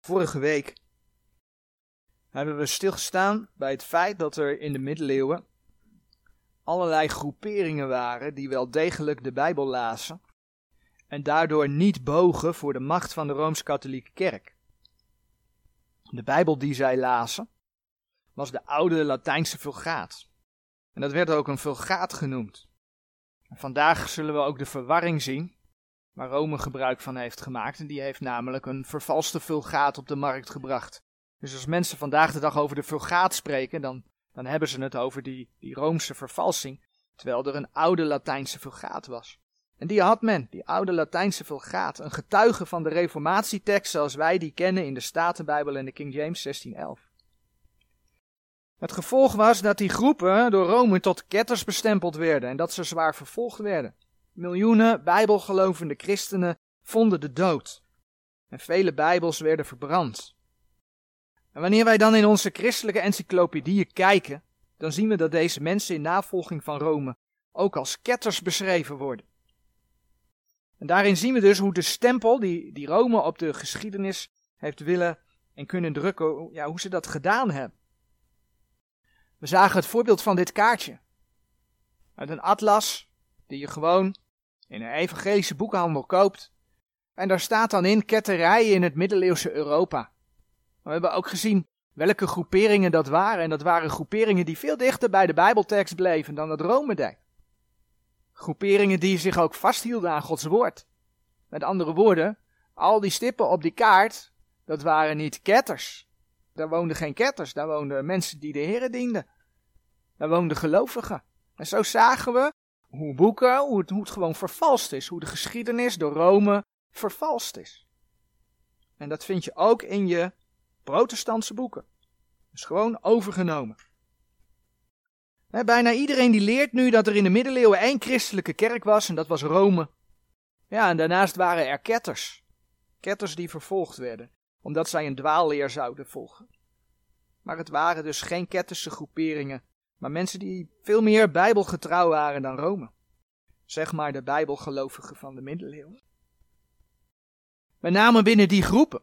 Vorige week hebben we stilgestaan bij het feit dat er in de middeleeuwen allerlei groeperingen waren die wel degelijk de Bijbel lazen en daardoor niet bogen voor de macht van de Rooms-Katholieke Kerk. De Bijbel die zij lazen was de oude Latijnse Vulgaat. En dat werd ook een Vulgaat genoemd. En vandaag zullen we ook de verwarring zien waar Rome gebruik van heeft gemaakt. En die heeft namelijk een vervalste vulgaat op de markt gebracht. Dus als mensen vandaag de dag over de vulgaat spreken, dan, dan hebben ze het over die, die Roomse vervalsing. Terwijl er een oude Latijnse vulgaat was. En die had men, die oude Latijnse vulgaat, een getuige van de reformatietekst zoals wij die kennen in de Statenbijbel en de King James 1611. Het gevolg was dat die groepen door Rome tot ketters bestempeld werden en dat ze zwaar vervolgd werden. Miljoenen bijbelgelovende christenen vonden de dood. En vele bijbels werden verbrand. En wanneer wij dan in onze christelijke encyclopedieën kijken, dan zien we dat deze mensen in navolging van Rome ook als ketters beschreven worden. En daarin zien we dus hoe de stempel die, die Rome op de geschiedenis heeft willen en kunnen drukken, ja, hoe ze dat gedaan hebben. We zagen het voorbeeld van dit kaartje. Uit een atlas die je gewoon in een evangelische boekhandel koopt. En daar staat dan in ketterijen in het middeleeuwse Europa. We hebben ook gezien welke groeperingen dat waren. En dat waren groeperingen die veel dichter bij de Bijbeltekst bleven dan dat Rome deed. Groeperingen die zich ook vasthielden aan Gods woord. Met andere woorden, al die stippen op die kaart, dat waren niet ketters. Daar woonden geen ketters, daar woonden mensen die de Heeren dienden. Daar woonden gelovigen. En zo zagen we hoe boeken, hoe het, gewoon vervalst is. Hoe de geschiedenis door Rome vervalst is. En dat vind je ook in je protestantse boeken. Dus gewoon overgenomen. bijna iedereen die leert nu dat er in de middeleeuwen één christelijke kerk was en dat was Rome. Ja, en daarnaast waren er ketters. Ketters die vervolgd werden, omdat zij een dwaalleer zouden volgen. Maar het waren dus geen ketterse groeperingen maar mensen die veel meer bijbelgetrouw waren dan Rome. Zeg maar de bijbelgelovigen van de middeleeuwen. Met name binnen die groepen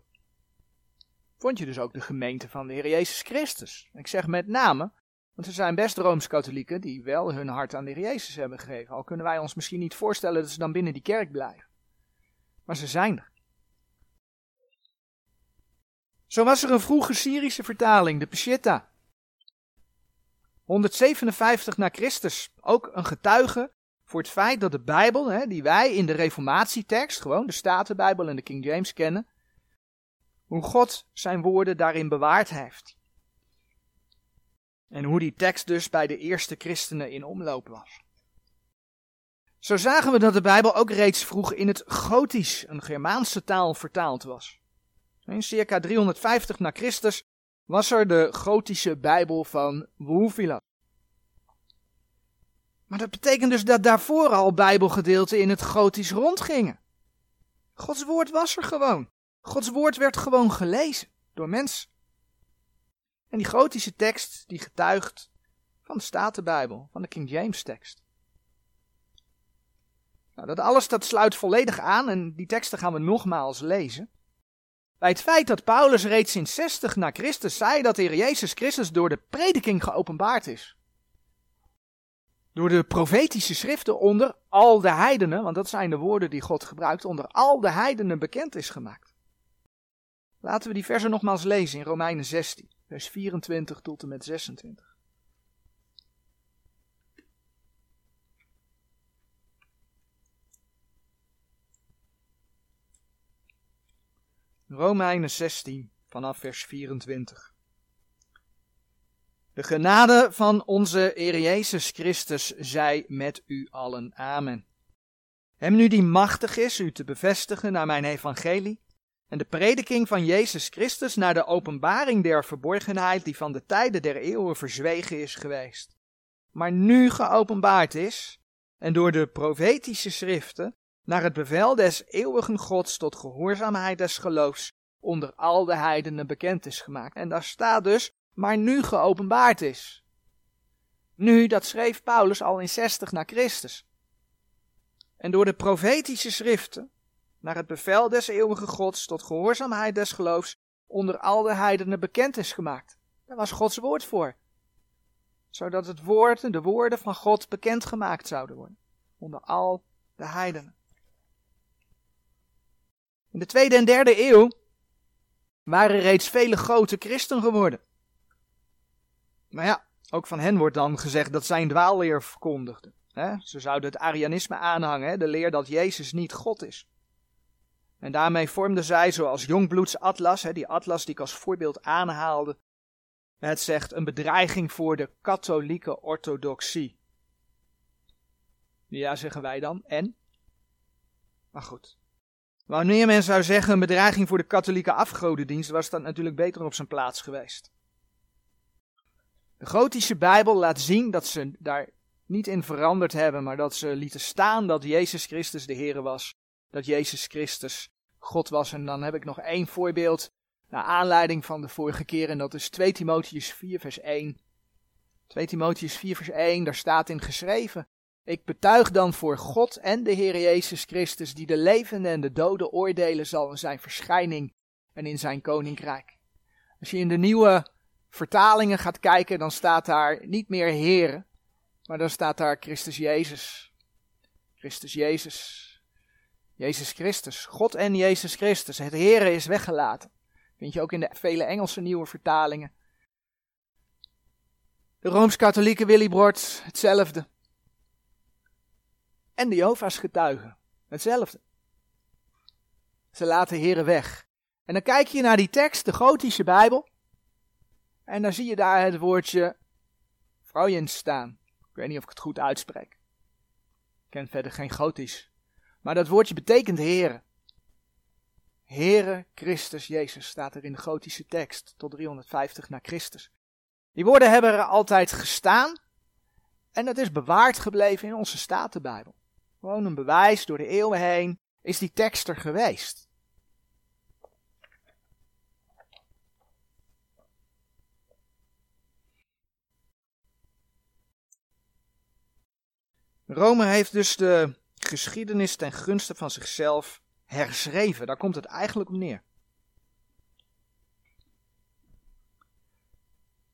vond je dus ook de gemeente van de Heer Jezus Christus. Ik zeg met name, want er zijn best Rooms-Katholieken die wel hun hart aan de Heer Jezus hebben gegeven. Al kunnen wij ons misschien niet voorstellen dat ze dan binnen die kerk blijven. Maar ze zijn er. Zo was er een vroege Syrische vertaling, de Peshitta. 157 na Christus ook een getuige voor het feit dat de Bijbel, hè, die wij in de Reformatietekst, gewoon de Statenbijbel en de King James kennen, hoe God zijn woorden daarin bewaard heeft. En hoe die tekst dus bij de eerste christenen in omloop was. Zo zagen we dat de Bijbel ook reeds vroeg in het Gotisch, een Germaanse taal, vertaald was. In circa 350 na Christus was er de gotische Bijbel van Wufilat. Maar dat betekent dus dat daarvoor al Bijbelgedeelten in het gotisch rondgingen. Gods woord was er gewoon. Gods woord werd gewoon gelezen door mensen. En die gotische tekst die getuigt van de Statenbijbel, van de King James tekst. Nou, dat alles dat sluit volledig aan en die teksten gaan we nogmaals lezen. Bij het feit dat Paulus reeds in 60 na Christus zei dat de Heer Jezus Christus door de prediking geopenbaard is. Door de profetische schriften onder al de heidenen, want dat zijn de woorden die God gebruikt, onder al de heidenen bekend is gemaakt. Laten we die versen nogmaals lezen in Romeinen 16, vers 24 tot en met 26. Romeinen 16 vanaf vers 24. De genade van onze Heer Jezus Christus zij met u allen. Amen. Hem nu die machtig is u te bevestigen naar mijn evangelie en de prediking van Jezus Christus naar de openbaring der verborgenheid die van de tijden der eeuwen verzwegen is geweest, maar nu geopenbaard is en door de profetische schriften naar het bevel des eeuwigen Gods tot gehoorzaamheid des geloofs onder al de heidenen bekend is gemaakt. En daar staat dus, maar nu geopenbaard is. Nu, dat schreef Paulus al in 60 na Christus. En door de profetische schriften, naar het bevel des eeuwigen Gods tot gehoorzaamheid des geloofs, onder al de heidenen bekend is gemaakt. Daar was Gods woord voor. Zodat het woord, de woorden van God bekendgemaakt zouden worden. Onder al de heidenen. In de tweede en derde eeuw waren reeds vele grote christen geworden. Maar ja, ook van hen wordt dan gezegd dat zij een dwaalleer verkondigden. Ze zouden het Arianisme aanhangen, de leer dat Jezus niet God is. En daarmee vormden zij, zoals Jongbloeds Atlas, die atlas die ik als voorbeeld aanhaalde, het zegt een bedreiging voor de katholieke orthodoxie. Ja, zeggen wij dan. En? Maar goed. Wanneer men zou zeggen een bedreiging voor de katholieke afgodendienst, was dat natuurlijk beter op zijn plaats geweest. De Gotische Bijbel laat zien dat ze daar niet in veranderd hebben, maar dat ze lieten staan dat Jezus Christus de Heer was. Dat Jezus Christus God was. En dan heb ik nog één voorbeeld naar aanleiding van de vorige keer en dat is 2 Timotheus 4 vers 1. 2 Timotheus 4 vers 1, daar staat in geschreven. Ik betuig dan voor God en de Heer Jezus Christus, die de levenden en de doden oordelen zal in zijn verschijning en in zijn koninkrijk. Als je in de nieuwe vertalingen gaat kijken, dan staat daar niet meer Heer, maar dan staat daar Christus Jezus. Christus Jezus. Jezus Christus. God en Jezus Christus. Het Heere is weggelaten. Vind je ook in de vele Engelse nieuwe vertalingen. De Rooms-Katholieke Willy Brord, hetzelfde. En de Jehovah's getuigen, hetzelfde. Ze laten Heren weg. En dan kijk je naar die tekst, de Gotische Bijbel. En dan zie je daar het woordje vrouwjens staan. Ik weet niet of ik het goed uitspreek. Ik ken verder geen Gotisch. Maar dat woordje betekent Heren. Heere Christus Jezus staat er in de Gotische tekst tot 350 na Christus. Die woorden hebben er altijd gestaan en dat is bewaard gebleven in onze Statenbijbel. Gewoon een bewijs door de eeuwen heen is die tekst er geweest. Rome heeft dus de geschiedenis ten gunste van zichzelf herschreven. Daar komt het eigenlijk op neer.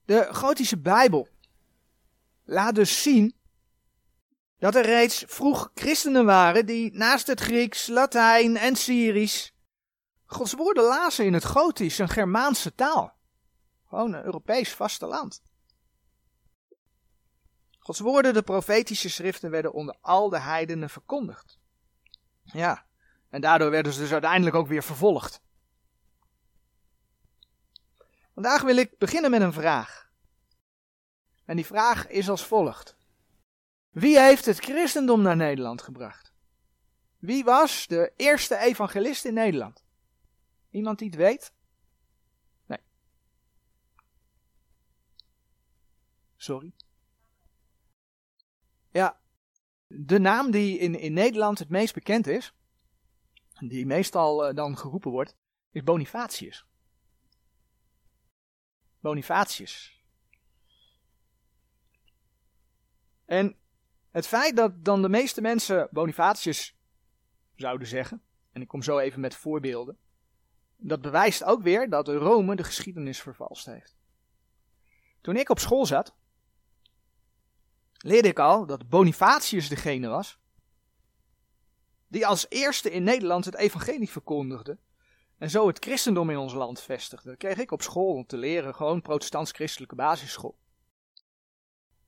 De Gotische Bijbel laat dus zien dat er reeds vroeg christenen waren die naast het Grieks, Latijn en Syrisch Gods woorden lazen in het Gotisch, een Germaanse taal. Gewoon een Europees vasteland. Gods woorden, de profetische schriften, werden onder al de heidenen verkondigd. Ja, en daardoor werden ze dus uiteindelijk ook weer vervolgd. Vandaag wil ik beginnen met een vraag. En die vraag is als volgt. Wie heeft het christendom naar Nederland gebracht? Wie was de eerste evangelist in Nederland? Iemand die het weet? Nee. Sorry. Ja, de naam die in, in Nederland het meest bekend is, die meestal uh, dan geroepen wordt, is Bonifatius. Bonifatius. En het feit dat dan de meeste mensen Bonifatius zouden zeggen, en ik kom zo even met voorbeelden, dat bewijst ook weer dat Rome de geschiedenis vervalst heeft. Toen ik op school zat, leerde ik al dat Bonifatius degene was die als eerste in Nederland het evangelie verkondigde en zo het christendom in ons land vestigde. Dat kreeg ik op school om te leren, gewoon protestants-christelijke basisschool.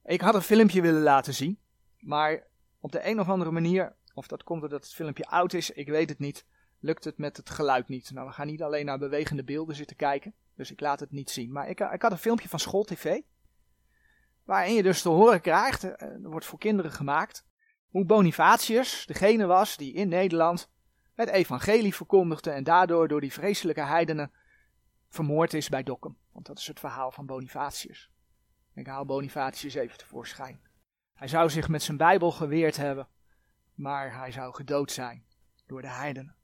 Ik had een filmpje willen laten zien, maar op de een of andere manier, of dat komt doordat het filmpje oud is, ik weet het niet, lukt het met het geluid niet. Nou, we gaan niet alleen naar bewegende beelden zitten kijken, dus ik laat het niet zien. Maar ik, ik had een filmpje van School TV, waarin je dus te horen krijgt, eh, er wordt voor kinderen gemaakt, hoe Bonifatius degene was die in Nederland het evangelie verkondigde en daardoor door die vreselijke heidenen vermoord is bij Dokkum. Want dat is het verhaal van Bonifatius. Ik haal Bonifatius even tevoorschijn. Hij zou zich met zijn Bijbel geweerd hebben, maar hij zou gedood zijn door de heidenen.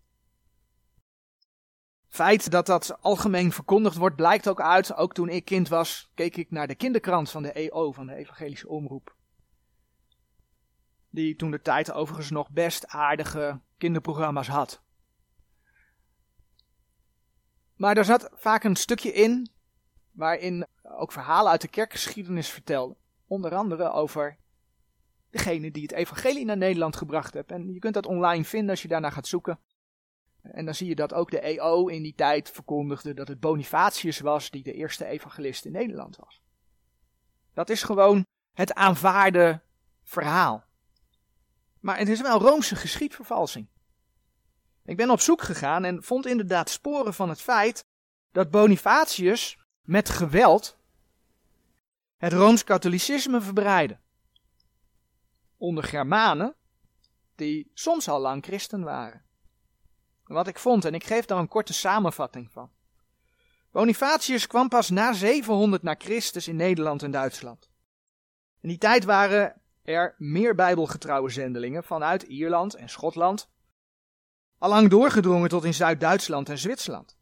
Feit dat dat algemeen verkondigd wordt blijkt ook uit, ook toen ik kind was, keek ik naar de kinderkrant van de EO, van de Evangelische Omroep. Die toen de tijd overigens nog best aardige kinderprogramma's had. Maar er zat vaak een stukje in waarin ook verhalen uit de kerkgeschiedenis vertelden. Onder andere over degene die het evangelie naar Nederland gebracht heeft. En je kunt dat online vinden als je daarna gaat zoeken. En dan zie je dat ook de EO in die tijd verkondigde dat het Bonifatius was die de eerste evangelist in Nederland was. Dat is gewoon het aanvaarde verhaal. Maar het is wel Roomse geschiedvervalsing. Ik ben op zoek gegaan en vond inderdaad sporen van het feit dat Bonifatius met geweld het Rooms-Katholicisme verbreidde. Onder Germanen, die soms al lang christen waren. Wat ik vond, en ik geef daar een korte samenvatting van. Bonifatius kwam pas na 700 na Christus in Nederland en Duitsland. In die tijd waren er meer bijbelgetrouwe zendelingen vanuit Ierland en Schotland, allang doorgedrongen tot in Zuid-Duitsland en Zwitserland.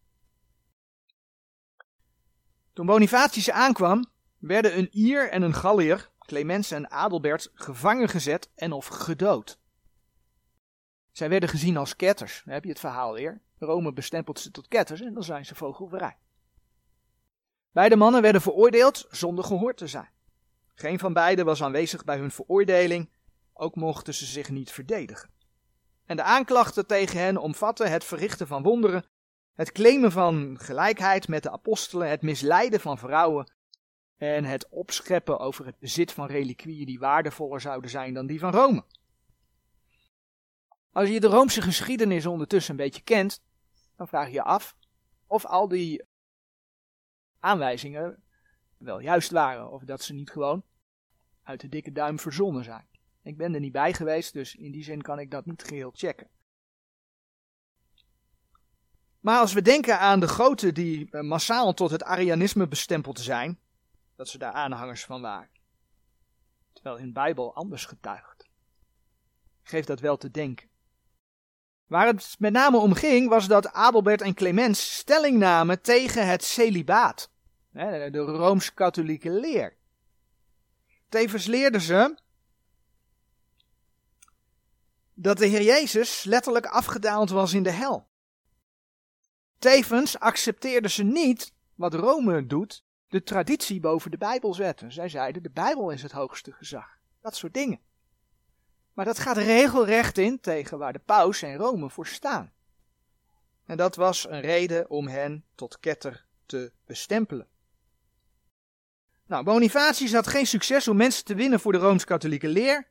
Toen Bonifatius aankwam, werden een Ier en een Gallier, Clemens en Adelbert, gevangen gezet en of gedood. Zij werden gezien als ketters. Dan heb je het verhaal weer. Rome bestempelt ze tot ketters en dan zijn ze vogelvrij. Beide mannen werden veroordeeld zonder gehoord te zijn. Geen van beiden was aanwezig bij hun veroordeling, ook mochten ze zich niet verdedigen. En de aanklachten tegen hen omvatten het verrichten van wonderen, het claimen van gelijkheid met de apostelen, het misleiden van vrouwen en het opscheppen over het bezit van reliquieën die waardevoller zouden zijn dan die van Rome. Als je de Roomse geschiedenis ondertussen een beetje kent, dan vraag je je af of al die aanwijzingen wel juist waren, of dat ze niet gewoon uit de dikke duim verzonnen zijn. Ik ben er niet bij geweest, dus in die zin kan ik dat niet geheel checken. Maar als we denken aan de goten die eh, massaal tot het Arianisme bestempeld zijn, dat ze daar aanhangers van waren, terwijl de Bijbel anders getuigt, geeft dat wel te denken. Waar het met name om ging, was dat Adelbert en Clemens stelling namen tegen het celibaat, de rooms-katholieke leer. Tevens leerden ze dat de Heer Jezus letterlijk afgedaald was in de hel. Tevens accepteerden ze niet, wat Rome doet, de traditie boven de Bijbel zetten. Zij zeiden, de Bijbel is het hoogste gezag. Dat soort dingen. Maar dat gaat regelrecht in tegen waar de paus en Rome voor staan. En dat was een reden om hen tot ketter te bestempelen. Nou, Bonifatius had geen succes om mensen te winnen voor de Rooms-Katholieke leer.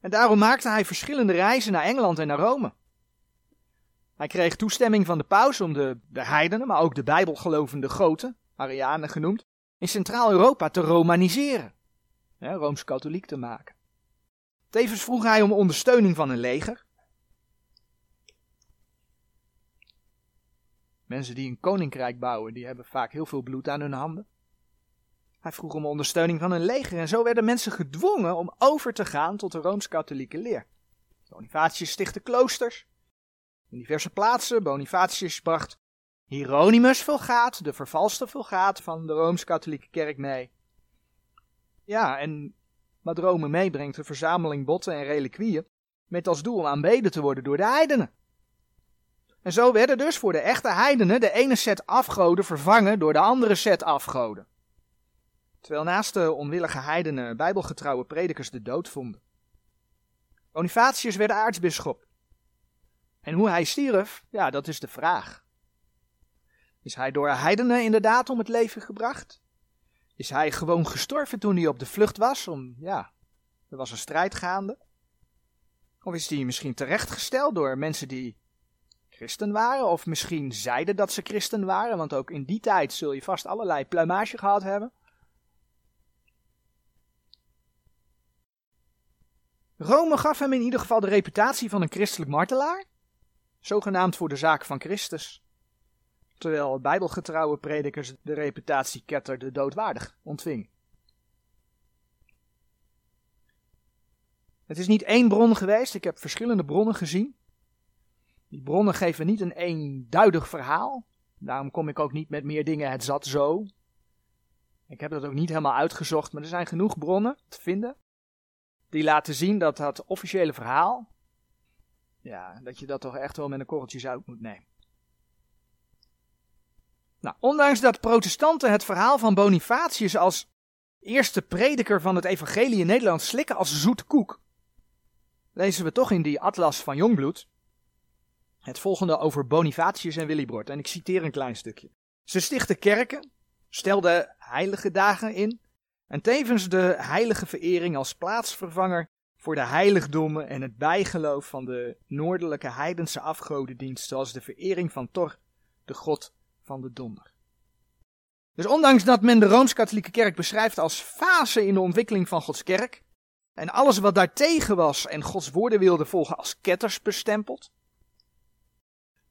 En daarom maakte hij verschillende reizen naar Engeland en naar Rome. Hij kreeg toestemming van de paus om de, de heidenen, maar ook de bijbelgelovende goten, Arianen genoemd, in Centraal-Europa te romaniseren. Rooms-katholiek te maken. Tevens vroeg hij om ondersteuning van een leger. Mensen die een koninkrijk bouwen, die hebben vaak heel veel bloed aan hun handen. Hij vroeg om ondersteuning van een leger en zo werden mensen gedwongen om over te gaan tot de Rooms-Katholieke leer. Bonifatius stichtte kloosters. In diverse plaatsen, Bonifatius bracht Hieronymus Vulgaat, de vervalste Vulgaat van de Rooms-Katholieke kerk mee. Ja, en wat Rome meebrengt, een verzameling botten en reliquieën, met als doel aanbeden te worden door de heidenen. En zo werden dus voor de echte heidenen de ene set afgoden vervangen door de andere set afgoden. Terwijl naast de onwillige heidenen bijbelgetrouwe predikers de dood vonden. Bonifatius werd aartsbisschop. En hoe hij stierf, ja, dat is de vraag. Is hij door heidenen inderdaad om het leven gebracht? Is hij gewoon gestorven toen hij op de vlucht was? Om, ja, er was een strijd gaande. Of is hij misschien terechtgesteld door mensen die christen waren? Of misschien zeiden dat ze christen waren, want ook in die tijd zul je vast allerlei pluimage gehad hebben. Rome gaf hem in ieder geval de reputatie van een christelijk martelaar, zogenaamd voor de zaak van Christus terwijl bijbelgetrouwe predikers de reputatie ketter de doodwaardig ontving. Het is niet één bron geweest, ik heb verschillende bronnen gezien. Die bronnen geven niet een eenduidig verhaal. Daarom kom ik ook niet met meer dingen, het zat zo. Ik heb dat ook niet helemaal uitgezocht, maar er zijn genoeg bronnen te vinden. Die laten zien dat dat officiële verhaal, ja, dat je dat toch echt wel met een korreltje zout moet nemen. Nou, ondanks dat protestanten het verhaal van Bonifatius als eerste prediker van het evangelie in Nederland slikken als zoete koek, lezen we toch in die atlas van Jongbloed het volgende over Bonifatius en Willibrord. En ik citeer een klein stukje. Ze stichten kerken, stelden heilige dagen in en tevens de heilige verering als plaatsvervanger voor de heiligdommen en het bijgeloof van de noordelijke heidense afgodendienst, zoals de verering van Thor, de god van de donder. Dus ondanks dat men de Rooms-Katholieke Kerk beschrijft als fase in de ontwikkeling van Gods kerk, en alles wat daartegen was en Gods woorden wilde volgen als ketters bestempeld,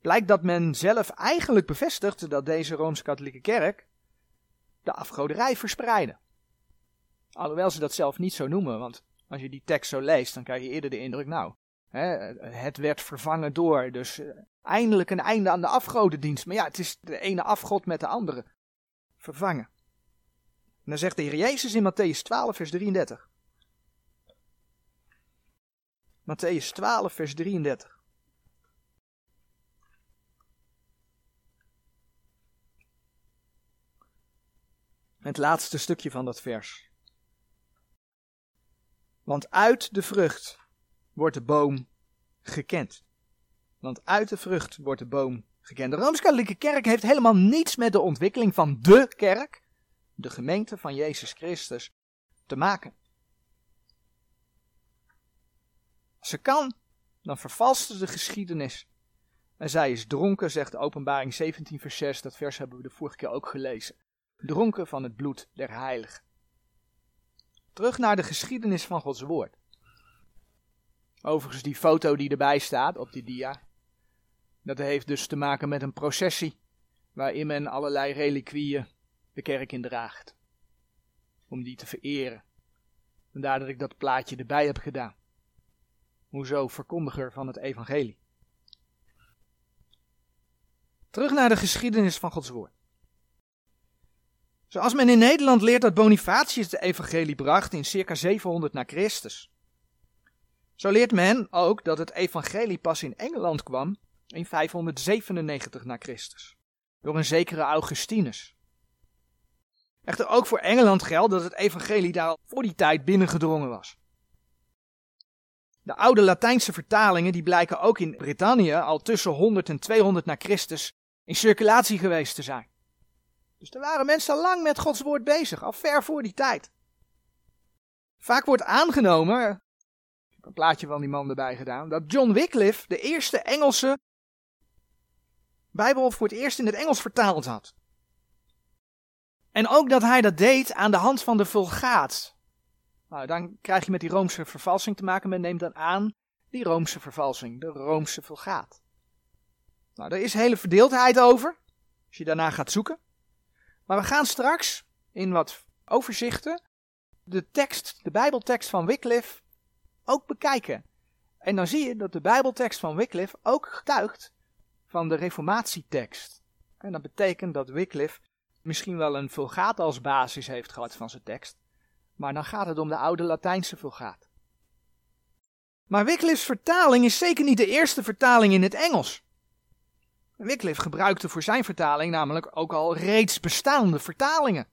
blijkt dat men zelf eigenlijk bevestigt dat deze Rooms-Katholieke Kerk de afgoderij verspreidde. Alhoewel ze dat zelf niet zo noemen, want als je die tekst zo leest, dan krijg je eerder de indruk, nou, het werd vervangen door, dus eh, eindelijk een einde aan de afgodendienst. Maar ja, het is de ene afgod met de andere vervangen. En dan zegt de Heer Jezus in Matthäus 12, vers 33. Matthäus 12, vers 33. Het laatste stukje van dat vers. Want uit de vrucht wordt de boom gekend. Want uit de vrucht wordt de boom gekend. De Rooms-Katholieke Kerk heeft helemaal niets met de ontwikkeling van de kerk, de gemeente van Jezus Christus, te maken. Als ze kan, dan vervalst ze de geschiedenis. En zij is dronken, zegt de openbaring 17 vers 6. Dat vers hebben we de vorige keer ook gelezen. Dronken van het bloed der heiligen. Terug naar de geschiedenis van Gods woord. Overigens die foto die erbij staat op die dia. Dat heeft dus te maken met een processie. Waarin men allerlei reliquieën de kerk in draagt. Om die te vereren. Vandaar dat ik dat plaatje erbij heb gedaan. Hoezo verkondiger van het evangelie. Terug naar de geschiedenis van Gods woord. Zoals men in Nederland leert dat Bonifatius de evangelie bracht in circa 700 na Christus. Zo leert men ook dat het evangelie pas in Engeland kwam in 597 na Christus. Door een zekere Augustinus. Echter ook voor Engeland geldt dat het evangelie daar al voor die tijd binnengedrongen was. De oude Latijnse vertalingen die blijken ook in Brittannië al tussen 100 en 200 na Christus in circulatie geweest te zijn. Dus er waren mensen al lang met Gods woord bezig, al ver voor die tijd. Vaak wordt aangenomen, een plaatje van die man erbij gedaan, dat John Wycliffe de eerste Engelse Bijbel voor het eerst in het Engels vertaald had. En ook dat hij dat deed aan de hand van de Vulgaat. Nou, dan krijg je met die Roomse vervalsing te maken. Men neemt dan aan die Roomse vervalsing, de Roomse Vulgaat. Nou, daar is hele verdeeldheid over, als je daarna gaat zoeken. Maar we gaan straks in wat overzichten de tekst, de Bijbeltekst van Wycliffe ook bekijken. En dan zie je dat de Bijbeltekst van Wycliffe ook getuigt van de reformatietekst. En dat betekent dat Wycliffe misschien wel een vulgaat als basis heeft gehad van zijn tekst. Maar dan gaat het om de oude Latijnse vulgaat. Maar Wycliffe's vertaling is zeker niet de eerste vertaling in het Engels. Wycliffe gebruikte voor zijn vertaling namelijk ook al reeds bestaande vertalingen.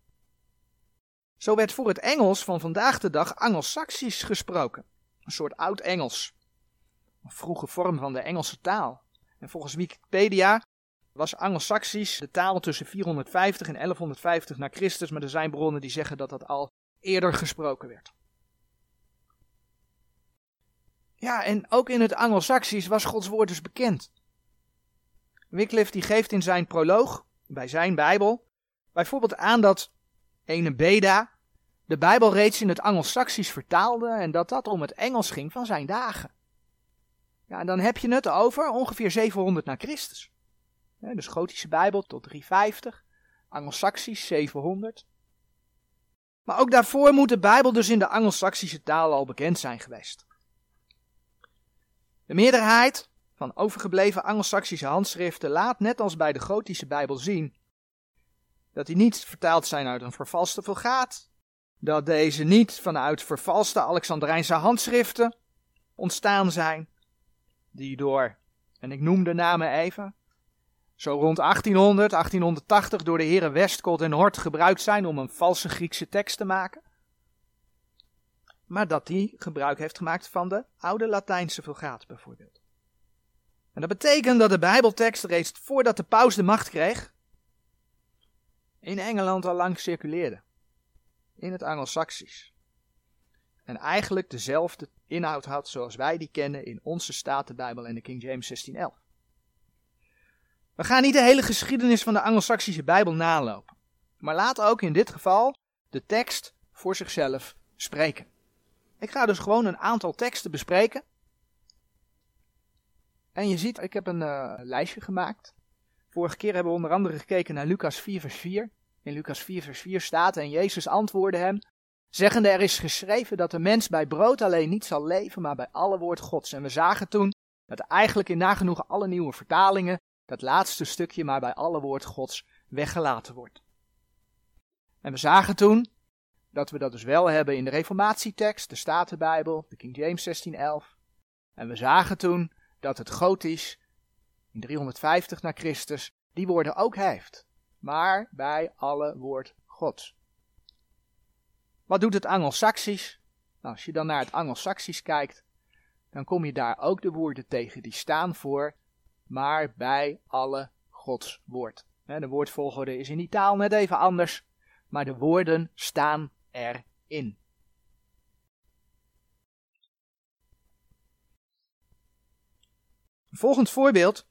Zo werd voor het Engels van vandaag de dag Angelsaksisch gesproken, een soort oud-Engels, een vroege vorm van de Engelse taal. En volgens Wikipedia was Angelsaksisch de taal tussen 450 en 1150 na Christus, maar er zijn bronnen die zeggen dat dat al eerder gesproken werd. Ja, en ook in het Angelsaksisch was Gods woord dus bekend. Wycliffe die geeft in zijn proloog, bij zijn Bijbel, bijvoorbeeld aan dat ene Beda de Bijbel reeds in het Angelsaksisch vertaalde en dat dat om het Engels ging van zijn dagen. Ja, dan heb je het over ongeveer 700 na Christus. Ja, dus Gotische Bijbel tot 350, Angelsaksisch 700. Maar ook daarvoor moet de Bijbel dus in de Angelsaksische taal al bekend zijn geweest. De meerderheid van overgebleven Angelsaksische handschriften laat net als bij de Gotische Bijbel zien dat die niet vertaald zijn uit een vervalste vulgaat, dat deze niet vanuit vervalste Alexandrijnse handschriften ontstaan zijn, die door, en ik noem de namen even, zo rond 1800, 1880 door de heren Westcott en Hort gebruikt zijn om een valse Griekse tekst te maken. Maar dat die gebruik heeft gemaakt van de oude Latijnse vulgaat bijvoorbeeld. En dat betekent dat de Bijbeltekst reeds voordat de paus de macht kreeg, in Engeland al lang circuleerde. In het Angelsaksisch. En eigenlijk dezelfde inhoud had zoals wij die kennen in onze Statenbijbel en de King James 1611. We gaan niet de hele geschiedenis van de Angelsaksische Bijbel nalopen. Maar laat ook in dit geval de tekst voor zichzelf spreken. Ik ga dus gewoon een aantal teksten bespreken. En je ziet, ik heb een uh, lijstje gemaakt. Vorige keer hebben we onder andere gekeken naar Lucas 4 vers 4. In Lucas 4 vers 4 staat, en Jezus antwoordde hem, zeggende er is geschreven dat de mens bij brood alleen niet zal leven, maar bij alle woord Gods. En we zagen toen dat eigenlijk in nagenoeg alle nieuwe vertalingen dat laatste stukje maar bij alle woord Gods weggelaten wordt. En we zagen toen dat we dat dus wel hebben in de Reformatietekst, de Statenbijbel, de King James 1611. En we zagen toen dat het Gotisch in 350 na Christus die woorden ook heeft, maar bij alle woord Gods. Wat doet het Angelsaksisch? Nou, als je dan naar het Angelsaksisch kijkt, dan kom je daar ook de woorden tegen die staan voor maar bij alle Gods woord. De woordvolgorde is in die taal net even anders, maar de woorden staan erin. Een volgend voorbeeld,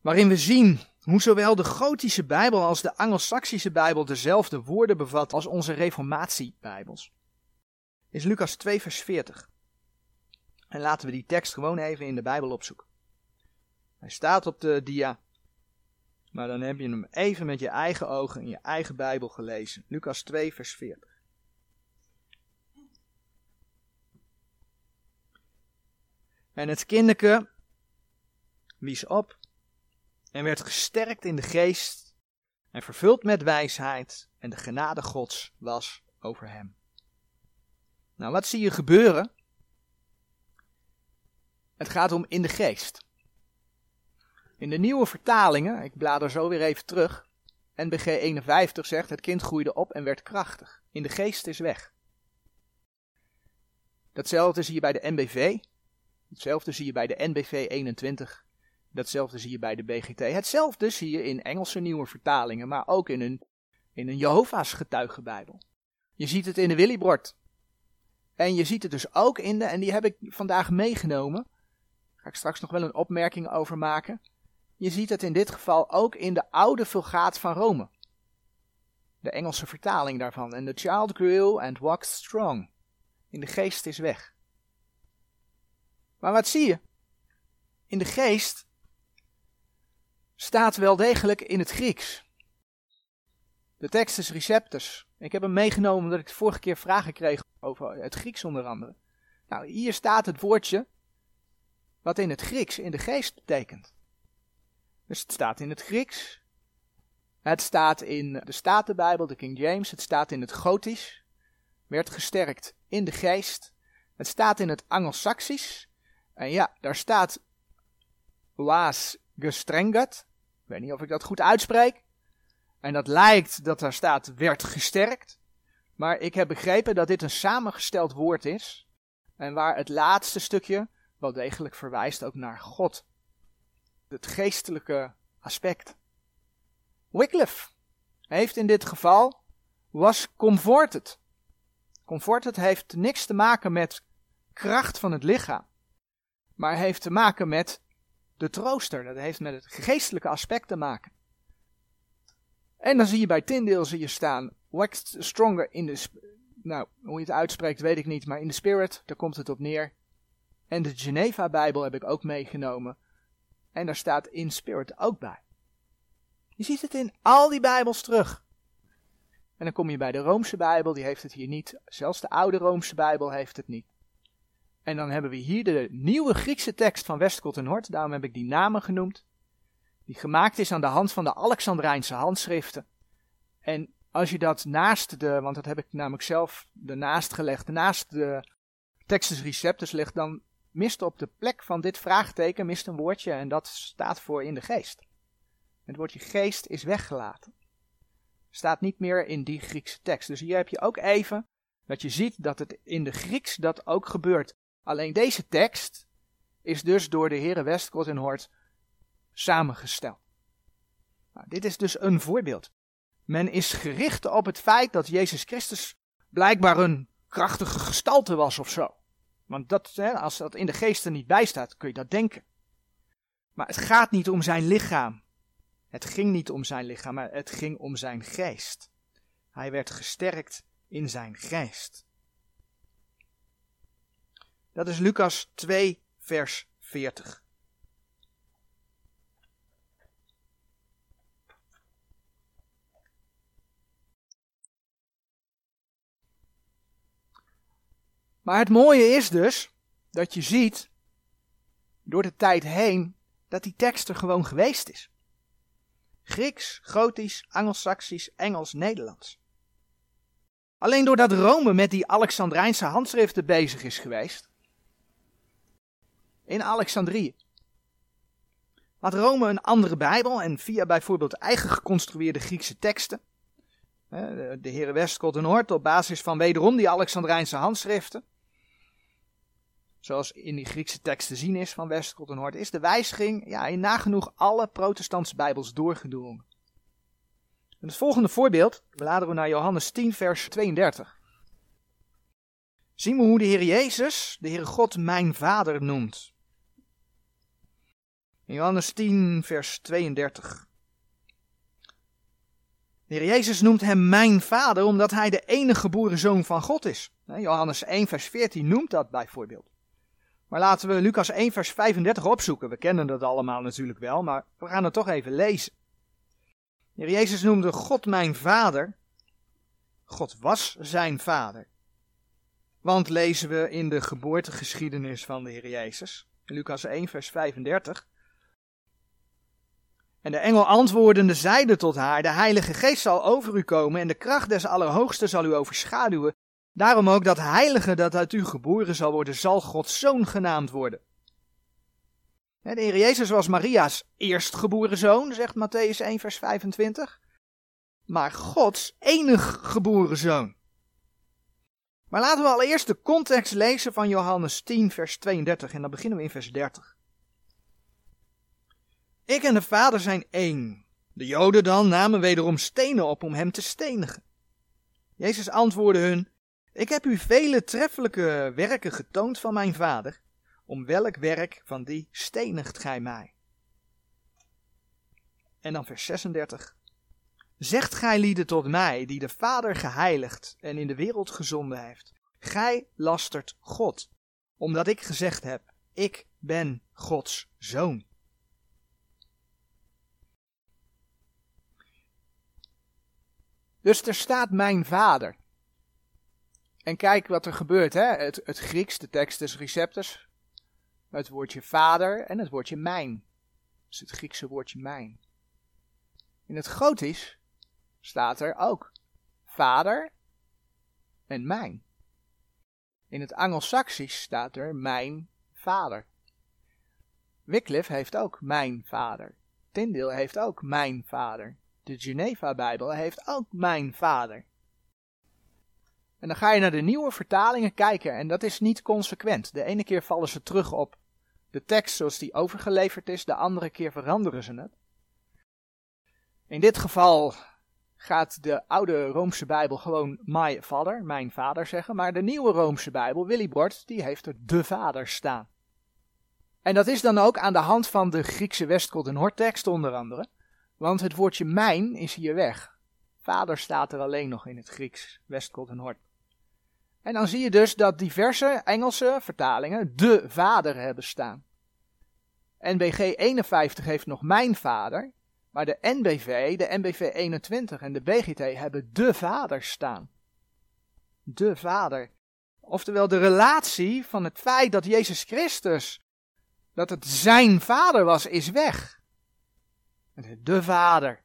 waarin we zien hoe zowel de Gotische Bijbel als de Angelsaksische Bijbel dezelfde woorden bevat als onze Reformatiebijbels, is Lucas 2, vers 40. En laten we die tekst gewoon even in de Bijbel opzoeken. Hij staat op de dia. Maar dan heb je hem even met je eigen ogen in je eigen Bijbel gelezen. Lucas 2, vers 40. En het kinderke wies op en werd gesterkt in de geest en vervuld met wijsheid en de genade Gods was over hem. Nou, wat zie je gebeuren het gaat om in de geest. In de nieuwe vertalingen, ik blader zo weer even terug. NBG 51 zegt: Het kind groeide op en werd krachtig. In de geest is weg. Datzelfde zie je bij de NBV. Hetzelfde zie je bij de NBV 21. Datzelfde zie je bij de BGT. Hetzelfde zie je in Engelse nieuwe vertalingen, maar ook in een, in een Jehovah's getuigenbijbel. Je ziet het in de Willibrord. En je ziet het dus ook in de, en die heb ik vandaag meegenomen, Ga ik straks nog wel een opmerking over maken. Je ziet het in dit geval ook in de oude Vulgaat van Rome. De Engelse vertaling daarvan. En the child grew and walked strong. In de geest is weg. Maar wat zie je? In de geest staat wel degelijk in het Grieks. De tekst is receptus. Ik heb hem meegenomen omdat ik de vorige keer vragen kreeg over het Grieks onder andere. Nou, hier staat het woordje wat in het Grieks in de geest betekent. Dus het staat in het Grieks, het staat in de Statenbijbel, de King James, het staat in het Gotisch, werd gesterkt in de geest, het staat in het Angelsaksisch, en ja, daar staat was gestrengat, weet niet of ik dat goed uitspreek, en dat lijkt dat daar staat werd gesterkt, maar ik heb begrepen dat dit een samengesteld woord is, en waar het laatste stukje wel degelijk verwijst ook naar God. Het geestelijke aspect. Wycliffe heeft in dit geval was comforted. Comforted heeft niks te maken met kracht van het lichaam, maar heeft te maken met de trooster. Dat heeft met het geestelijke aspect te maken. En dan zie je bij Tyndale zie je staan, waxed stronger in the, nou, hoe je het uitspreekt weet ik niet, maar in de spirit, daar komt het op neer. En de Geneva-Bijbel heb ik ook meegenomen. En daar staat in spirit ook bij. Je ziet het in al die Bijbels terug. En dan kom je bij de Roomse Bijbel, die heeft het hier niet. Zelfs de oude Roomse Bijbel heeft het niet. En dan hebben we hier de nieuwe Griekse tekst van Westcott en Hort, daarom heb ik die namen genoemd. Die gemaakt is aan de hand van de Alexandrijnse handschriften. En als je dat naast de, want dat heb ik namelijk zelf ernaast gelegd, naast de Textus Receptus legt, dan mist op de plek van dit vraagteken mist een woordje en dat staat voor in de geest. Het woordje geest is weggelaten. Staat niet meer in die Griekse tekst. Dus hier heb je ook even dat je ziet dat het in de Grieks dat ook gebeurt. Alleen deze tekst is dus door de heren Westcott en Hort samengesteld. Nou, dit is dus een voorbeeld. Men is gericht op het feit dat Jezus Christus blijkbaar een krachtige gestalte was of zo. Want dat, hè, als dat in de geest er niet bij staat, kun je dat denken. Maar het gaat niet om zijn lichaam. Het ging niet om zijn lichaam, maar het ging om zijn geest. Hij werd gesterkt in zijn geest. Dat is Lucas 2, vers 40. Maar het mooie is dus dat je ziet door de tijd heen dat die tekst er gewoon geweest is. Grieks, Gotisch, Angelsaksisch, Engels, Nederlands. Alleen doordat Rome met die Alexandrijnse handschriften bezig is geweest, in Alexandrië, had Rome een andere Bijbel en via bijvoorbeeld eigen geconstrueerde Griekse teksten, de heren Westcott en Noord, op basis van wederom die Alexandrijnse handschriften, zoals in die Griekse tekst te zien is van Westcott en Noord, is de wijziging ja, in nagenoeg alle protestantse Bijbels doorgedrongen. En het volgende voorbeeld, bladeren we naar Johannes 10, vers 32. Zien we hoe de Heer Jezus de Heere God mijn Vader noemt. Johannes 10, vers 32. De Heer Jezus noemt hem mijn Vader omdat hij de enige geboren zoon van God is. Johannes 1, vers 14 noemt dat bijvoorbeeld. Maar laten we Lucas 1, vers 35 opzoeken. We kennen dat allemaal natuurlijk wel, maar we gaan het toch even lezen. De Heer Jezus noemde God mijn vader. God was zijn vader. Want lezen we in de geboortegeschiedenis van de Heer Jezus, Lucas 1, vers 35. En de engel antwoordende zeide tot haar: De Heilige Geest zal over u komen en de kracht des Allerhoogsten zal u overschaduwen. Daarom ook dat Heilige dat uit u geboren zal worden, zal Gods zoon genaamd worden. De Heer Jezus was Maria's eerstgeboren zoon, zegt Matthäus 1, vers 25. Maar Gods enig geboren zoon. Maar laten we allereerst de context lezen van Johannes 10, vers 32. En dan beginnen we in vers 30. Ik en de Vader zijn één. De Joden dan namen wederom stenen op om hem te stenigen. Jezus antwoordde hun: Ik heb u vele treffelijke werken getoond van mijn Vader om welk werk van die stenigt gij mij? En dan vers 36. Zegt gij lieden tot mij, die de Vader geheiligd en in de wereld gezonden heeft. Gij lastert God, omdat ik gezegd heb, ik ben Gods zoon. Dus er staat mijn vader. En kijk wat er gebeurt, hè? Het, het Grieks, de tekst is receptus, het woordje vader en het woordje mijn. Dus het Griekse woordje mijn. In het Gotisch staat er ook vader en mijn. In het Angelsaksisch staat er mijn vader. Wycliffe heeft ook mijn vader. Tyndale heeft ook mijn vader. De Geneva-bijbel heeft ook mijn vader. En dan ga je naar de nieuwe vertalingen kijken en dat is niet consequent. De ene keer vallen ze terug op de tekst zoals die overgeleverd is, de andere keer veranderen ze het. In dit geval gaat de oude Roomse Bijbel gewoon my father, mijn vader zeggen, maar de nieuwe Roomse Bijbel, Willy Bord, die heeft er de vader staan. En dat is dan ook aan de hand van de Griekse Westcott en Hortekst onder andere, want het woordje mijn is hier weg. Vader staat er alleen nog in het Grieks, Westcott en Hort. En dan zie je dus dat diverse Engelse vertalingen de vader hebben staan. NBG 51 heeft nog mijn vader, maar de NBV, de NBV 21 en de BGT hebben de vader staan. De vader. Oftewel de relatie van het feit dat Jezus Christus, dat het zijn vader was, is weg. De vader.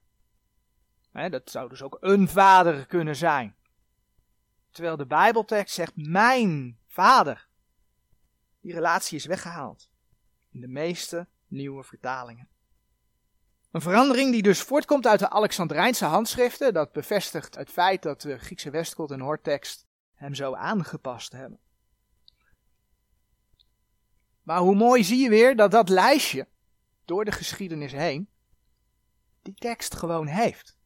dat zou dus ook een vader kunnen zijn. Terwijl de Bijbeltekst zegt mijn vader. Die relatie is weggehaald. In de meeste nieuwe vertalingen. Een verandering die dus voortkomt uit de Alexandrijnse handschriften. Dat bevestigt het feit dat de Griekse Westkot en Hoortekst hem zo aangepast hebben. Maar hoe mooi zie je weer dat dat lijstje door de geschiedenis heen die tekst gewoon heeft.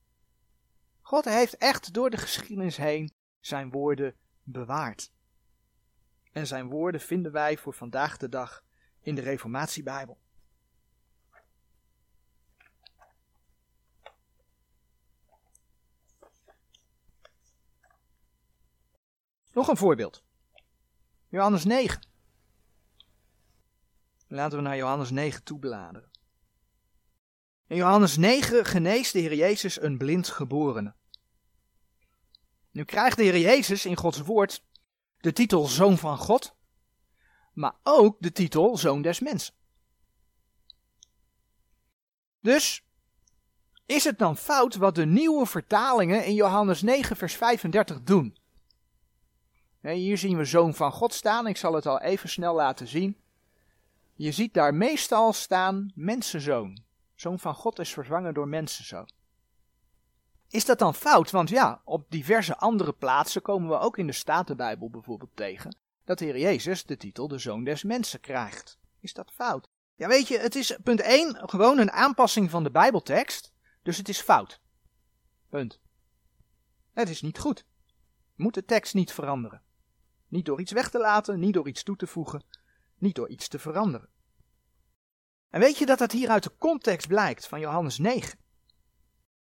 God heeft echt door de geschiedenis heen zijn woorden bewaard. En zijn woorden vinden wij voor vandaag de dag in de Reformatiebijbel. Nog een voorbeeld. Johannes 9. Laten we naar Johannes 9 toe bladeren. In Johannes 9 geneest de Heer Jezus een blind geborene. Nu krijgt de Heer Jezus in Gods woord de titel Zoon van God, maar ook de titel Zoon des Mensen. Dus is het dan fout wat de nieuwe vertalingen in Johannes 9, vers 35 doen? Hier zien we Zoon van God staan. Ik zal het al even snel laten zien. Je ziet daar meestal staan mensenzoon. Zoon van God is vervangen door mensenzoon. Is dat dan fout? Want ja, op diverse andere plaatsen komen we ook in de Statenbijbel bijvoorbeeld tegen dat de Heer Jezus de titel de Zoon des Mensen krijgt. Is dat fout? Ja, weet je, het is punt 1 gewoon een aanpassing van de Bijbeltekst, dus het is fout. Punt. Het is niet goed. Je moet de tekst niet veranderen. Niet door iets weg te laten, niet door iets toe te voegen, niet door iets te veranderen. En weet je dat dat hier uit de context blijkt van Johannes 9?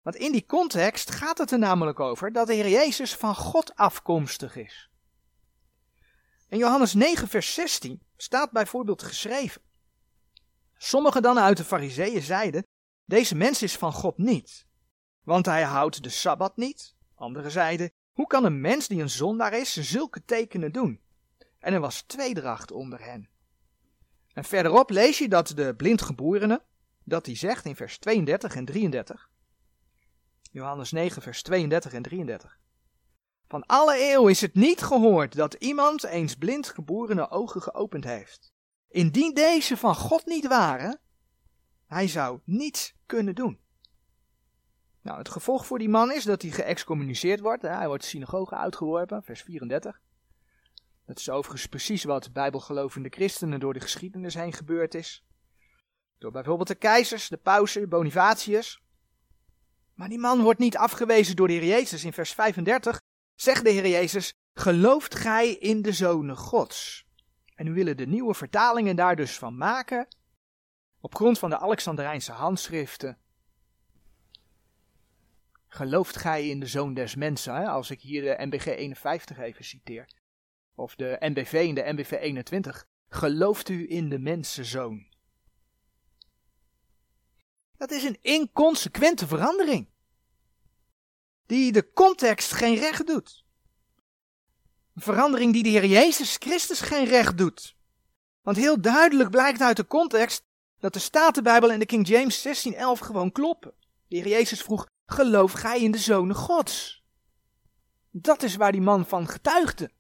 Want in die context gaat het er namelijk over dat de Heer Jezus van God afkomstig is. In Johannes 9, vers 16 staat bijvoorbeeld geschreven. Sommigen dan uit de Fariseeën zeiden: Deze mens is van God niet, want hij houdt de sabbat niet. Anderen zeiden: Hoe kan een mens die een zondaar is zulke tekenen doen? En er was tweedracht onder hen. En verderop lees je dat de blindgeborene, dat hij zegt in vers 32 en 33. Johannes 9, vers 32 en 33. Van alle eeuw is het niet gehoord dat iemand eens blindgeborene ogen geopend heeft. Indien deze van God niet waren, hij zou niets kunnen doen. Nou, het gevolg voor die man is dat hij geëxcommuniceerd wordt. Hij wordt de synagoge uitgeworpen, vers 34. Dat is overigens precies wat bijbelgelovende christenen door de geschiedenis heen gebeurd is. Door bijvoorbeeld de keizers, de pausen, Bonifatius. Maar die man wordt niet afgewezen door de Heer Jezus. In vers 35 zegt de Heer Jezus, gelooft gij in de Zonen Gods? En nu willen de nieuwe vertalingen daar dus van maken, op grond van de Alexandrijnse handschriften. Gelooft gij in de Zoon des Mensen, als ik hier de MBG 51 even citeer of de NBV in de NBV 21, gelooft u in de mensenzoon? Dat is een inconsequente verandering. Die de context geen recht doet. Een verandering die de Heer Jezus Christus geen recht doet. Want heel duidelijk blijkt uit de context dat de Statenbijbel en de King James 1611 gewoon kloppen. De Heer Jezus vroeg, geloof gij in de Zonen Gods? Dat is waar die man van getuigde.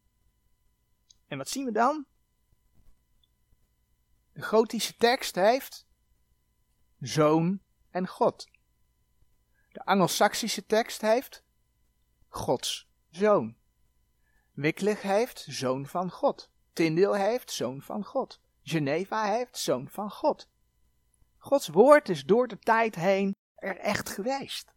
En wat zien we dan? De gotische tekst heeft zoon en God. De Angelsaksische tekst heeft Gods zoon. Wycliffe heeft zoon van God. Tyndale heeft zoon van God. Geneva heeft zoon van God. Gods woord is door de tijd heen er echt geweest.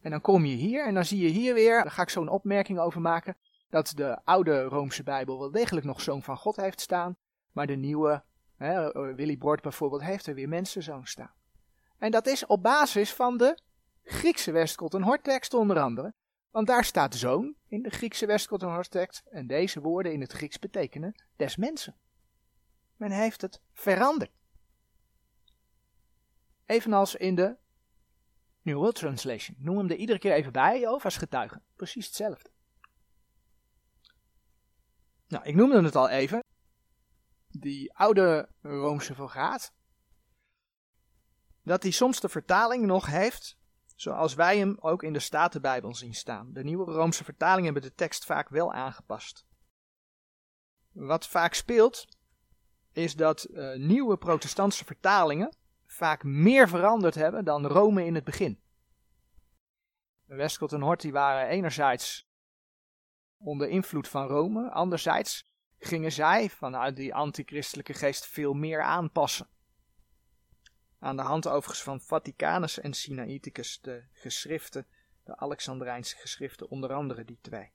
En dan kom je hier en dan zie je hier weer, daar ga ik zo'n opmerking over maken, dat de oude Roomse Bijbel wel degelijk nog zoon van God heeft staan, maar de nieuwe, hè, Willy Bord bijvoorbeeld, heeft er weer mensenzoon staan. En dat is op basis van de Griekse Westkot en onder andere, want daar staat zoon in de Griekse Westkot en en deze woorden in het Grieks betekenen des mensen. Men heeft het veranderd. Evenals in de New World Translation. Noem hem er iedere keer even bij, over als getuige. Precies hetzelfde. Nou, ik noemde het al even. Die oude Roomse vulgaat. Dat hij soms de vertaling nog heeft, zoals wij hem ook in de Statenbijbel zien staan. De nieuwe Roomse vertalingen hebben de tekst vaak wel aangepast. Wat vaak speelt, is dat uh, nieuwe protestantse vertalingen vaak meer veranderd hebben dan Rome in het begin. Westcott en Hort waren enerzijds onder invloed van Rome, anderzijds gingen zij vanuit die antichristelijke geest veel meer aanpassen. Aan de hand overigens van Vaticanus en Sinaiticus, de geschriften, de Alexandrijnse geschriften, onder andere die twee.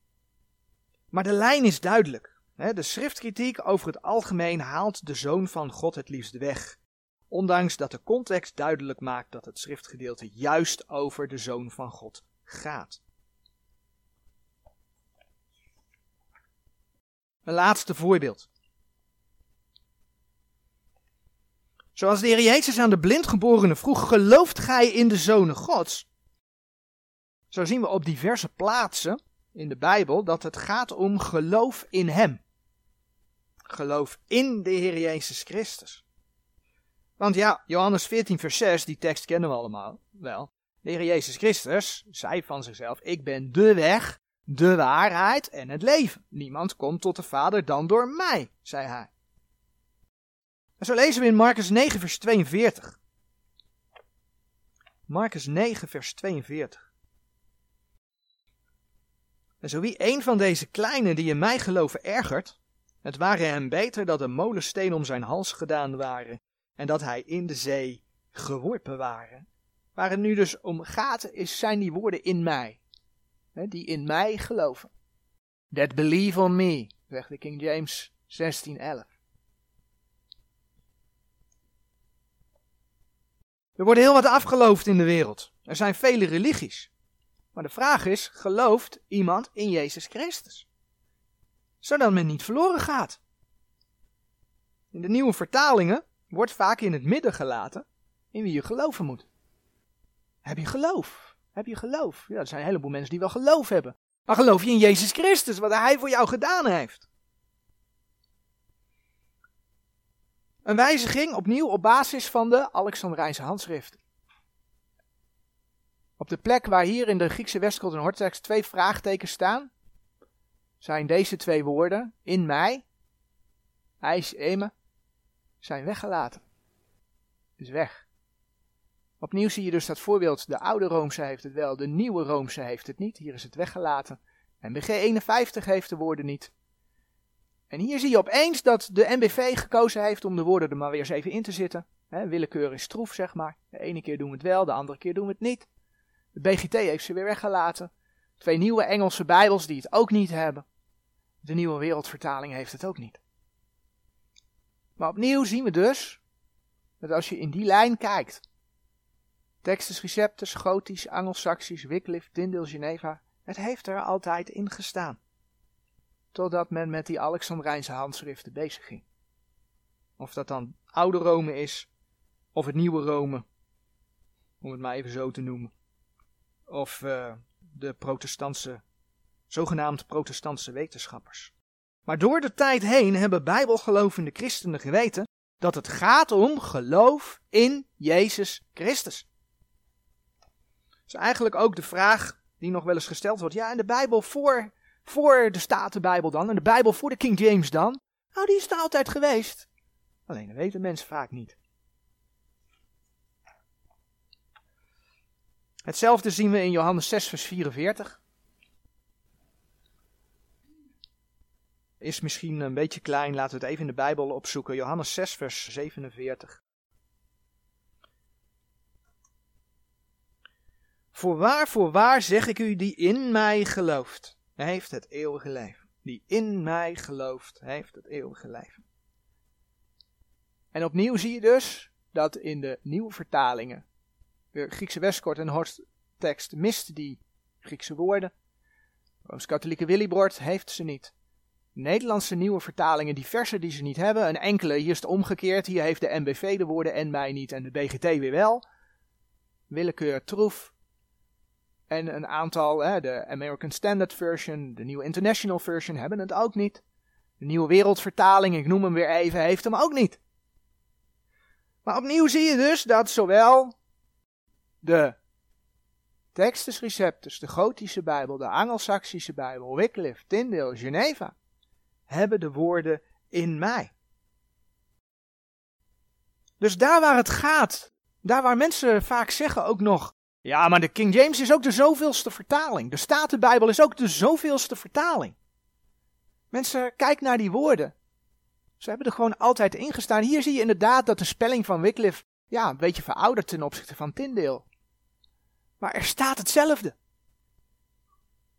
Maar de lijn is duidelijk. De schriftkritiek over het algemeen haalt de Zoon van God het liefst weg. Ondanks dat de context duidelijk maakt dat het schriftgedeelte juist over de Zoon van God gaat. Een laatste voorbeeld. Zoals de Heer Jezus aan de blindgeborene vroeg: Gelooft gij in de Zonen Gods? Zo zien we op diverse plaatsen in de Bijbel dat het gaat om geloof in Hem. Geloof in de Heer Jezus Christus. Want ja, Johannes 14, vers 6, die tekst kennen we allemaal wel. De Heer Jezus Christus zei van zichzelf: Ik ben de weg, de waarheid en het leven. Niemand komt tot de Vader dan door mij, zei hij. En zo lezen we in Marcus 9, vers 42. Marcus 9, vers 42. En zo wie een van deze kleinen die in mij geloven ergert, het ware hem beter dat een molensteen om zijn hals gedaan waren en dat hij in de zee geworpen waren. Waar het nu dus om gaat, is, zijn die woorden in mij. Die in mij geloven. That believe on me, zegt de King James 1611. Er wordt heel wat afgeloofd in de wereld. Er zijn vele religies. Maar de vraag is, gelooft iemand in Jezus Christus? Zodat men niet verloren gaat. In de nieuwe vertalingen wordt vaak in het midden gelaten in wie je geloven moet. Heb je geloof? Heb je geloof? Ja, er zijn een heleboel mensen die wel geloof hebben. Maar geloof je in Jezus Christus, wat Hij voor jou gedaan heeft? Een wijziging opnieuw op basis van de Alexandrijnse handschriften. Op de plek waar hier in de Griekse Westkot en Hortekst twee vraagtekens staan, zijn deze twee woorden, in mij, ijs eme, zijn weggelaten. Is weg. Opnieuw zie je dus dat voorbeeld, de oude Roomse heeft het wel, de nieuwe Roomse heeft het niet. Hier is het weggelaten. NBG 51 heeft de woorden niet. En hier zie je opeens dat de NBV gekozen heeft om de woorden er maar weer eens even in te zitten. He, willekeur is troef, zeg maar. De ene keer doen we het wel, de andere keer doen we het niet. De BGT heeft ze weer weggelaten. Twee nieuwe Engelse Bijbels die het ook niet hebben. De nieuwe wereldvertaling heeft het ook niet. Maar opnieuw zien we dus dat als je in die lijn kijkt, Textus Receptus, Gotisch, Angelsaksisch, Wycliffe, Tyndale, Geneva, het heeft er altijd in gestaan. Totdat men met die Alexandrijnse handschriften bezig ging. Of dat dan oude Rome is, of het nieuwe Rome, om het maar even zo te noemen. Of uh, de protestantse, zogenaamd protestantse wetenschappers. Maar door de tijd heen hebben bijbelgelovende christenen geweten dat het gaat om geloof in Jezus Christus. Is eigenlijk ook de vraag die nog wel eens gesteld wordt. Ja, in de Bijbel voor, voor de Statenbijbel dan, en de Bijbel voor de King James dan. Nou, die is er altijd geweest. Alleen dat weten mensen vaak niet. Hetzelfde zien we in Johannes 6, vers 44. Is misschien een beetje klein, laten we het even in de Bijbel opzoeken. Johannes 6, vers 47. Voorwaar, voorwaar zeg ik u, die in mij gelooft, heeft het eeuwige leven. Die in mij gelooft, heeft het eeuwige leven. En opnieuw zie je dus dat in de nieuwe vertalingen, de Griekse Westkort en Horst tekst mist die Griekse woorden. Rooms-Katholieke Willybord heeft ze niet. Nederlandse nieuwe vertalingen, die versen die ze niet hebben. Een enkele, hier is het omgekeerd. Hier heeft de MBV de woorden en mij niet en de BGT weer wel. Willekeur troef. En een aantal, hè, de American Standard Version, de nieuwe International Version hebben het ook niet. De nieuwe wereldvertaling, ik noem hem weer even, heeft hem ook niet. Maar opnieuw zie je dus dat zowel de Textus Receptus, de Gotische Bijbel, de Angelsaksische Bijbel, Wycliffe, Tyndale, Geneva, hebben de woorden in mij. Dus daar waar het gaat, daar waar mensen vaak zeggen ook nog, ja, maar de King James is ook de zoveelste vertaling. De Statenbijbel is ook de zoveelste vertaling. Mensen, kijk naar die woorden. Ze hebben er gewoon altijd in gestaan. Hier zie je inderdaad dat de spelling van Wycliffe ja, een beetje verouderd ten opzichte van Tyndale. Maar er staat hetzelfde.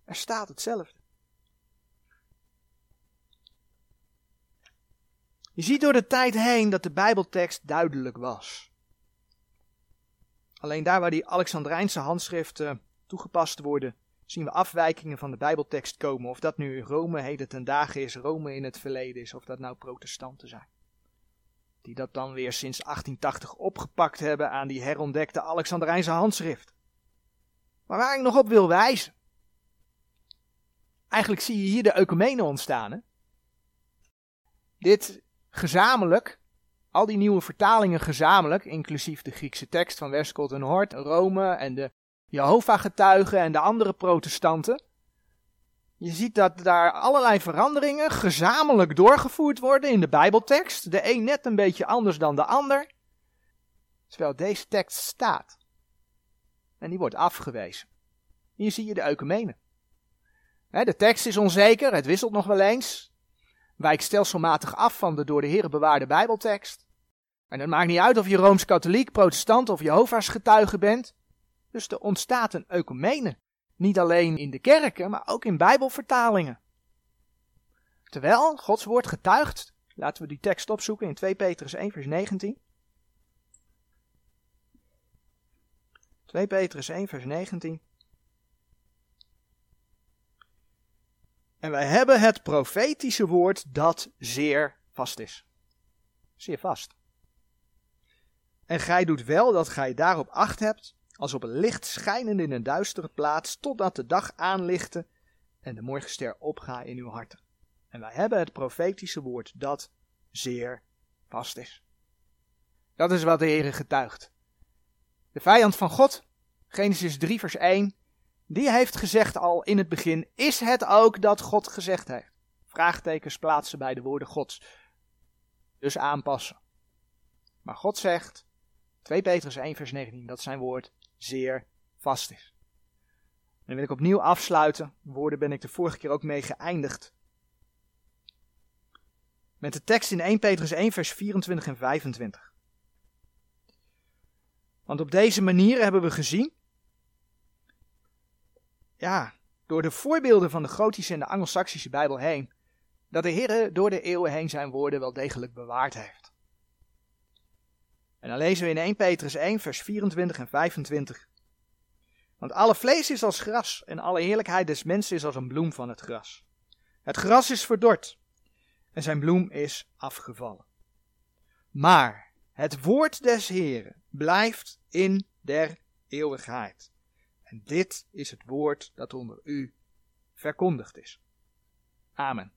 Er staat hetzelfde. Je ziet door de tijd heen dat de Bijbeltekst duidelijk was. Alleen daar waar die Alexandrijnse handschriften toegepast worden, zien we afwijkingen van de Bijbeltekst komen. Of dat nu Rome heden ten dagen is, Rome in het verleden is, of dat nou protestanten zijn. Die dat dan weer sinds 1880 opgepakt hebben aan die herontdekte Alexandrijnse handschrift. Maar waar ik nog op wil wijzen. Eigenlijk zie je hier de ecumene ontstaan. Hè? Dit gezamenlijk, al die nieuwe vertalingen gezamenlijk, inclusief de Griekse tekst van Westcott en Hort, Rome en de Jehovah-getuigen en de andere protestanten. Je ziet dat daar allerlei veranderingen gezamenlijk doorgevoerd worden in de Bijbeltekst. De een net een beetje anders dan de ander. Terwijl deze tekst staat. En die wordt afgewezen. Hier zie je de ecumene. De tekst is onzeker, het wisselt nog wel eens. Wijkt stelselmatig af van de door de Heer bewaarde Bijbeltekst. En het maakt niet uit of je rooms-katholiek, protestant of Jehovah's getuige bent. Dus er ontstaat een ecumene. Niet alleen in de kerken, maar ook in Bijbelvertalingen. Terwijl Gods woord getuigt, laten we die tekst opzoeken in 2 Petrus 1 vers 19. 2 Petrus 1 vers 19. En wij hebben het profetische woord dat zeer vast is. Zeer vast. En gij doet wel dat gij daarop acht hebt, als op een licht schijnende in een duistere plaats, totdat de dag aanlichte en de morgenster opga in uw harten. En wij hebben het profetische woord dat zeer vast is. Dat is wat de Heer getuigt. De vijand van God, Genesis 3 vers 1, die heeft gezegd al in het begin, is het ook dat God gezegd heeft? Vraagtekens plaatsen bij de woorden Gods. Dus aanpassen. Maar God zegt, 2 Petrus 1 vers 19, dat zijn woord zeer vast is. En dan wil ik opnieuw afsluiten. Woorden ben ik de vorige keer ook mee geëindigd. Met de tekst in 1 Petrus 1 vers 24 en 25. Want op deze manier hebben we gezien ja, door de voorbeelden van de Gotische en de Angelsaksische Bijbel heen, dat de Heer door de eeuwen heen zijn woorden wel degelijk bewaard heeft. En dan lezen we in 1 Petrus 1, vers 24 en 25. Want alle vlees is als gras en alle heerlijkheid des mensen is als een bloem van het gras. Het gras is verdord en zijn bloem is afgevallen. Maar het woord des Heeren blijft in der eeuwigheid. En dit is het woord dat onder u verkondigd is. Amen.